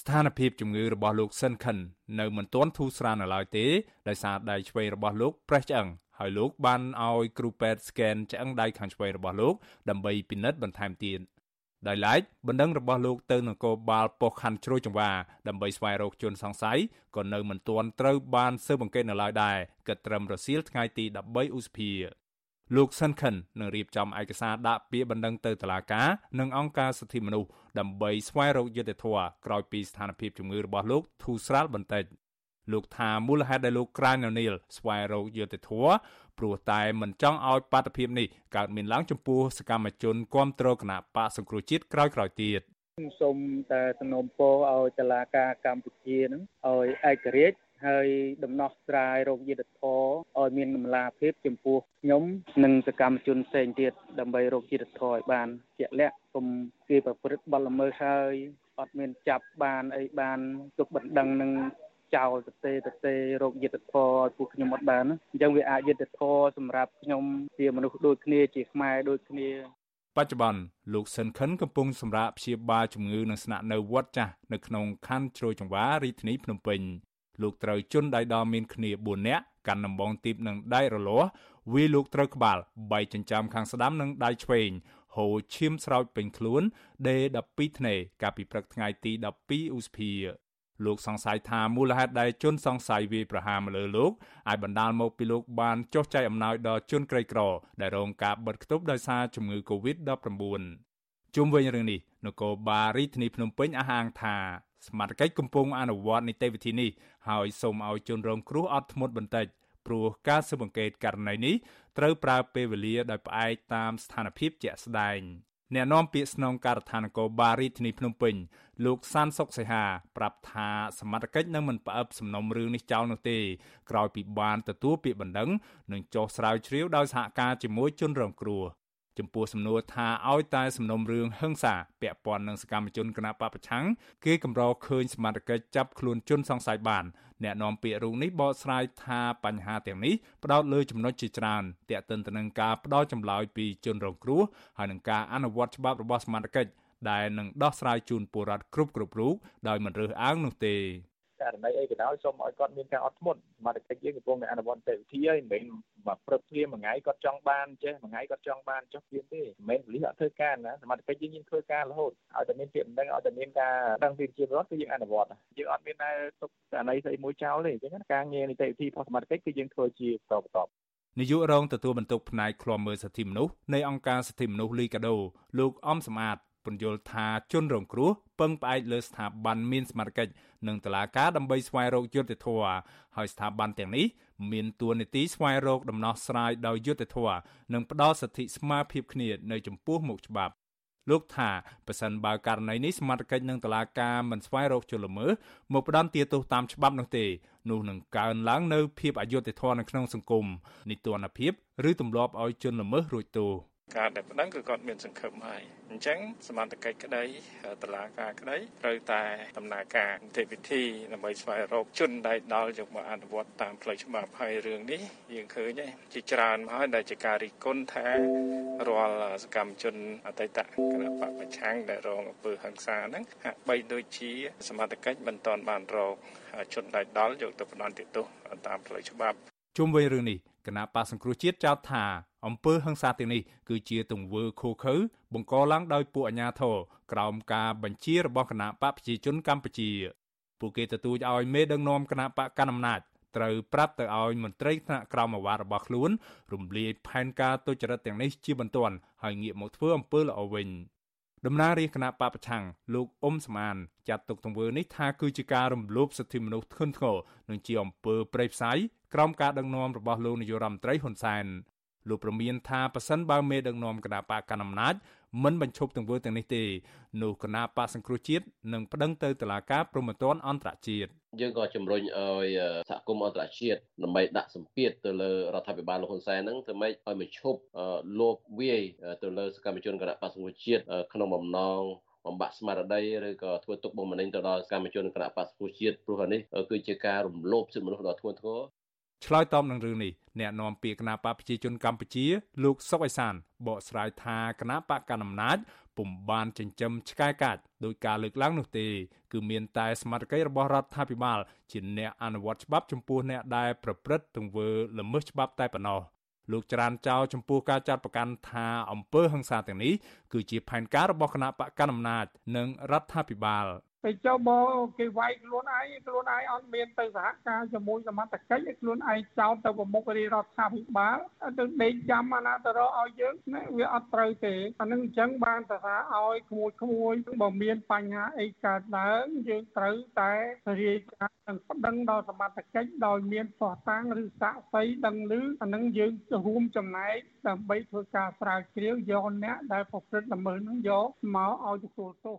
ស្ថានភាពជំងឺរបស់លោកសិនខិននៅមិនទាន់ធូរស្រាលនៅឡើយទេដោយសារដៃឆ្វេងរបស់លោកប្រេះឆ្អឹងហើយលោកបានឲ្យគ្រូពេទ្យ scan ឆ្អឹងដៃខាងឆ្វេងរបស់លោកដើម្បីពិនិត្យបន្ថែមទៀតដោយឡែកបណ្ដឹងរបស់លោកទៅនគរបាលប៉ុស្តិ៍ខណ្ឌជ្រោយចង្វាដើម្បីស្វែងរកជនសង្ស័យក៏នៅមិនទាន់ត្រូវបានស៊ើបអង្កេតនៅឡើយដែរគិតត្រឹមរសៀលថ្ងៃទី13ឧសភា លោកសិនខិននឹងរៀបចំឯកសារដាក់ពាក្យបណ្ដឹងទៅតុលាការនិងអង្គការសិទ្ធិមនុស្សដើម្បីស្វែងរកយុត្តិធម៌ក្រោយពីស្ថានភាពជំងឺរបស់លោកធូរស្រាលបន្តិចលោកថាមូលហេតុដែលលោកក្រាញនៅនីលស្វែងរកយុត្តិធម៌ព្រោះតែមិនចង់ឲ្យបាតុភិបនេះកើតមានឡើងចំពោះសកម្មជនគ្រប់គ្រងគណៈបកសង្គ្រោះជាតិក្រោយៗទៀតសូមតែសំណូមពរឲ្យតុលាការកម្ពុជានឹងឲ្យឯករាជ្យហើយដំណោះស្រាយរោគយុទ្ធធរ ឲ្យមានតម្លាភាពចំពោះខ្ញុំនិងសកម្មជនផ្សេងទៀតដើម្បីរោគយុទ្ធធរឲ្យបានជាក់លាក់កុំគេប្រព្រឹត្តបទល្មើសហើយអត់មានចាប់បានអីបានទុកបណ្ដឹងនឹងចោលទៅទេទៅទេរោគយុទ្ធធរឲ្យពួកខ្ញុំអត់បានអញ្ចឹងវាអាចយុទ្ធធរសម្រាប់ខ្ញុំជាមនុស្សដូចគ្នាជាខ្មែរដូចគ្នាបច្ចុប្បន្នលោកសិនខិនកំពុងសម្រាកព្យាបាលជំងឺនឹងស្នាក់នៅវត្តចាស់នៅក្នុងខណ្ឌជ្រោយចង្វារាជធានីភ្នំពេញលោកត្រូវជន់ដៃដល់មានគ្នា4នាក់ កាន់ដំបងទីបនឹងដៃរលាស់វាលោកត្រូវក្បាលបែកចិញ្ចាំខាងស្ដាំនិងដៃឆ្វេងហូរឈាមស្រោចពេញខ្លួនដេ12ធ្នេកាលពីព្រឹកថ្ងៃទី12ឧសភាលោកសង្ស័យថាមូលហេតុដែលជនសង្ស័យវាយប្រហារមកលើលោកអាចបណ្ដាលមកពីលោកបានចុះចែកអំណោយដល់ជនក្រីក្រ ដែលរងការបិទគប់ដោយសារជំងឺ Covid-19 ជុំវិញរឿងនេះនគរបាលរាជធានីភ្នំពេញអះអាងថា សមាជិកកំពុងអនុវត្តនីតិវិធីនេះហើយសូមឲ្យជនរងគ្រោះអត់ធ្មត់បន្តិចព្រោះការស៊ើបអង្កេតករណីនេះត្រូវប្រើពេលវេលាដោយផ្អែកតាមស្ថានភាពជាក់ស្ដែងអ្នកនាំពាក្យស្នងការដ្ឋាននគរបាលរាជធានីភ្នំពេញលោកសានសុកសីហាប្រាប់ថាសមត្ថកិច្ចនឹងមិនផ្អឹបសំណុំរឿងនេះចោលនោះទេក្រោយពីបានទទួលពាក្យបណ្ដឹងនិងចុះស្រាវជ្រាវដោយសហការជាមួយជនរងគ្រោះ ចំពោះសំណួរថាឲ្យតែសំណុំរឿងហឹង្សាពាក់ព័ន្ធនឹងសកម្មជនគណបកប្រឆាំងគេកម្រឃើញសមាជិកចាប់ខ្លួនជនសង្ស័យបានអ្នកនាំពាក្យរូបនេះបកស្រាយថាបញ្ហាទាំងនេះផ្ដោតលើចំណុចជាច្រើនទាក់ទិនទៅនឹងការផ្ដោតចម្លើយពីជនរងគ្រោះហើយនឹងការអនុវត្តច្បាប់របស់សមាជិកដែលនឹងដោះស្រាយជូនពលរដ្ឋគ្រប់គ្រប់រូបដោយមិនរើសអើងនោះទេ ករណីអីក៏ដោយសូមឲ្យគាត់មានការអត់ធ្មត់សមត្ថកិច្ចយើងកំពុងតែអនុវត្តនីតិវិធីហើយមិនមែនមកព្រឹបព្រាមមួយថ្ងៃគាត់ចង់បានចេះមួយថ្ងៃគាត់ចង់បានចុះព្រាមទេមិនមែនប៉ូលីសអត់ធ្វើការណាសមត្ថកិច្ចយើងយើងធ្វើការរហូតឲ្យតែមានពាក្យបណ្ដឹងឲ្យតែមានការដឹងពីជារដ្ឋគឺយើងអនុវត្តយើងអត់មានតែទុកករណីស្អីមួយចោលទេអញ្ចឹងការងារនីតិវិធីរបស់សមត្ថកិច្ចគឺយើងធ្វើជាបន្តបន្ទាប់នាយករងទទួលបន្ទុកផ្នែកឃ្លាំមើលសិទ្ធិមនុស្សនៃអង្គការសិទ្ធិមនុស្សលីកាដូលោកអំសំអាត ពន្យល់ថាជនរងគ្រោះពឹងផ្អែកលើស្ថាប័នមានសមត្ថកិច្ចនិងតុលាការដើម្បីស្វែងរកយុត្តិធម៌ហើយស្ថាប័នទាំងនេះមានតួនាទីស្វែងរកដំណោះស្រាយដោយយុត្តិធម៌និងផ្ដល់សិទ្ធិស្មើភាពគ្នានៅចំពោះមុខច្បាប់លោកថាប្រសិនបើករណីនេះសមត្ថកិច្ចនិងតុលាការមិនស្វែងរកជនល្មើសមកផ្ដន់ទាទោសតាមច្បាប់នោះទេនោះនឹងកើនឡើងនៅភាពអយុត្តិធម៌នៅក្នុងសង្គមនីតិរដ្ឋភាពឬទម្លាប់ឲ្យជនល្មើសរួចទោស ការដែលប្តឹងគឺគាត់មានសង្ឃឹមហើយអញ្ចឹងសមត្ថកិច្ចក្តីតឡាការក្តីត្រូវតែដំណើរការនីតិវិធីដើម្បីស្វែងរកជនដែលដល់យកមកអនុវត្តតាមផ្លូវច្បាប់ហើយរឿងនេះយើងឃើញជាច្រើនមកហើយដែលជាការរិះគន់ថារាល់សកម្មជនអតីតគណៈបកប្រឆាំងដែលរងអំពើហិង្សាហ្នឹងហាក់បីដូចជាសមត្ថកិច្ចមិនទាន់បានរកជនដែលដល់យកទៅផ្ដន្ទាទោសតាមផ្លូវច្បាប់ជុំវិញរឿងនេះគណៈបកសង្គ្រោះជាតិចោទថាអំពើហិង្សាទាំងនេះគឺជាទង្វើឃោឃៅបង្កឡើងដោយពួកអាជ្ញាធរក្រោមការបញ្ជារបស់គណៈបកប្រជាជនកម្ពុជាពួកគេទទូចឲ្យមេដឹកនាំគណៈបកកណ្ដាលអំណាចត្រូវប្រាប់ទៅឲ្យមន្ត្រីថ្នាក់ក្រមអាវ៉ារបស់ខ្លួនរំលាយផែនការទុច្ចរិតទាំងនេះជាបន្ទាន់ហើយងាកមកធ្វើអំពើល្អវិញ តំណាងរាជគណៈបពប្រឆាំងលោកអ៊ុំសំអានចាត់ទុកទង្វើនេះថាគឺជាការរំលោភសិទ្ធិមនុស្សធ្ងន់ធ្ងរនិងជាអំពើប្រេយផ្សៃក្រោមការដឹកនាំរបស់លោកនាយរដ្ឋមន្ត្រីហ៊ុនសែនលោកប្រមានថាប៉ះសិនបើមេដឹកនាំគណៈបកកណ្ដាលអំណាច មិនបញ្ឈប់ទង្វើទាំងនេះទេនោះគណៈបកសង្គ្រោះជាតិនឹងប្តឹងទៅតុលាការព្រហ្មទណ្ឌអន្តរជាតិយើងក៏ជំរុញឲ្យសហគមន៍អន្តរជាតិដើម្បីដាក់សម្ពាធទៅលើរដ្ឋាភិបាលលោកហ៊ុនសែនហ្នឹងធ្វើម៉េចឲ្យមកឈប់លោបវាយទៅលើសកម្មជនគណៈបកសង្គ្រោះជាតិក្នុងបំណងបំបាក់ស្មារតីឬក៏ធ្វើទុកបុកម្នេញទៅដល់សកម្មជនគណៈបកសង្គ្រោះជាតិព្រោះនេះគឺជាការរំលោភសិទ្ធិមនុស្សដ៏ធ្ងន់ធ្ងរ ឆ្លើយតបនឹងរឿងនេះអ្នកនាំពាក្យគណៈបកប្រជាជនកម្ពុជាលោកសុកអេសានបកស្រាយថាគណៈបកកណ្ដាលអំណាចពុំបានចិញ្ចឹមឆ្កែកាច់ដោយការលើកឡើងនោះទេ គឺមានតែសមាជិករបស់រដ្ឋាភិបាល ជាអ្នកអនុវត្តច្បាប់ចំពោះអ្នកដែលប្រព្រឹត្តទង្វើល្មើសច្បាប់តែប៉ុណ្ណោះលោកច្រានចោលចំពោះការចាត់ប្រកាន់ថាអំពើហិង្សាទាំងនេះគឺជាផែនការរបស់គណៈបកកណ្ដាលអំណាច និងរដ្ឋាភិបាល ទៅចុះមកគេវាយខ្លួនឯងខ្លួនឯងអត់មានទៅសហការជាមួយសមត្ថកិច្ចឲ្យខ្លួនឯងចោទទៅប្រមុខរាជរដ្ឋាភិបាលទៅដេកចាំអាណាទៅរកឲ្យយើងណាវាអត់ត្រូវទេអានឹងអញ្ចឹងបានទៅថាឲ្យក្មួយក្មួយបើមានបញ្ហាអីកើតឡើងយើងត្រូវតែរាយការណ៍និងប្តឹងដល់សមត្ថកិច្ចដោយមានផ្ោះតាំងឬសាក់សីដឹងឮអានឹងយើងរួមចំណែកដើម្បីធ្វើការស្រាវជ្រាវយកអ្នកដែលប្រព្រឹត្តល្មើសនឹងយកមកឲ្យទទួលទោស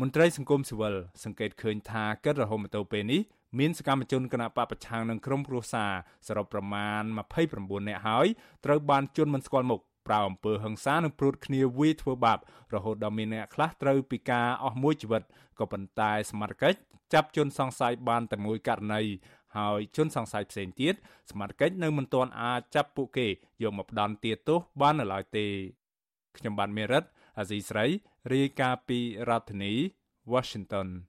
មន្ត្រីសង្គមស៊ីវិលសង្កេតឃើញថាកិច្ចរហូតមកទល់ពេលនេះមានសកម្មជនគណបកប្រឆាំងនឹងក្រុមគ្រួសារសរុបប្រមាណ29នាក់ហើយត្រូវបានជន់មិនស្គាល់មុខប្រៅអំពើហិង្សានិងព្រួតគ្នាវាយធ្វើបាបរហូតដល់មានអ្នកខ្លះត្រូវពិការអស់មួយជីវិតក៏ប៉ុន្តែសមត្ថកិច្ចចាប់ជនសង្ស័យបានតែមួយករណីហើយជនសង្ស័យផ្សេងទៀតសមត្ថកិច្ចនៅមិនទាន់អាចចាប់ពួកគេយកមកផ្ដន់ទាទោសបាននៅឡើយទេខ្ញុំបានមេរិត អាស៊ីស្រីរាយការណ៍ពីរដ្ឋធានី Washington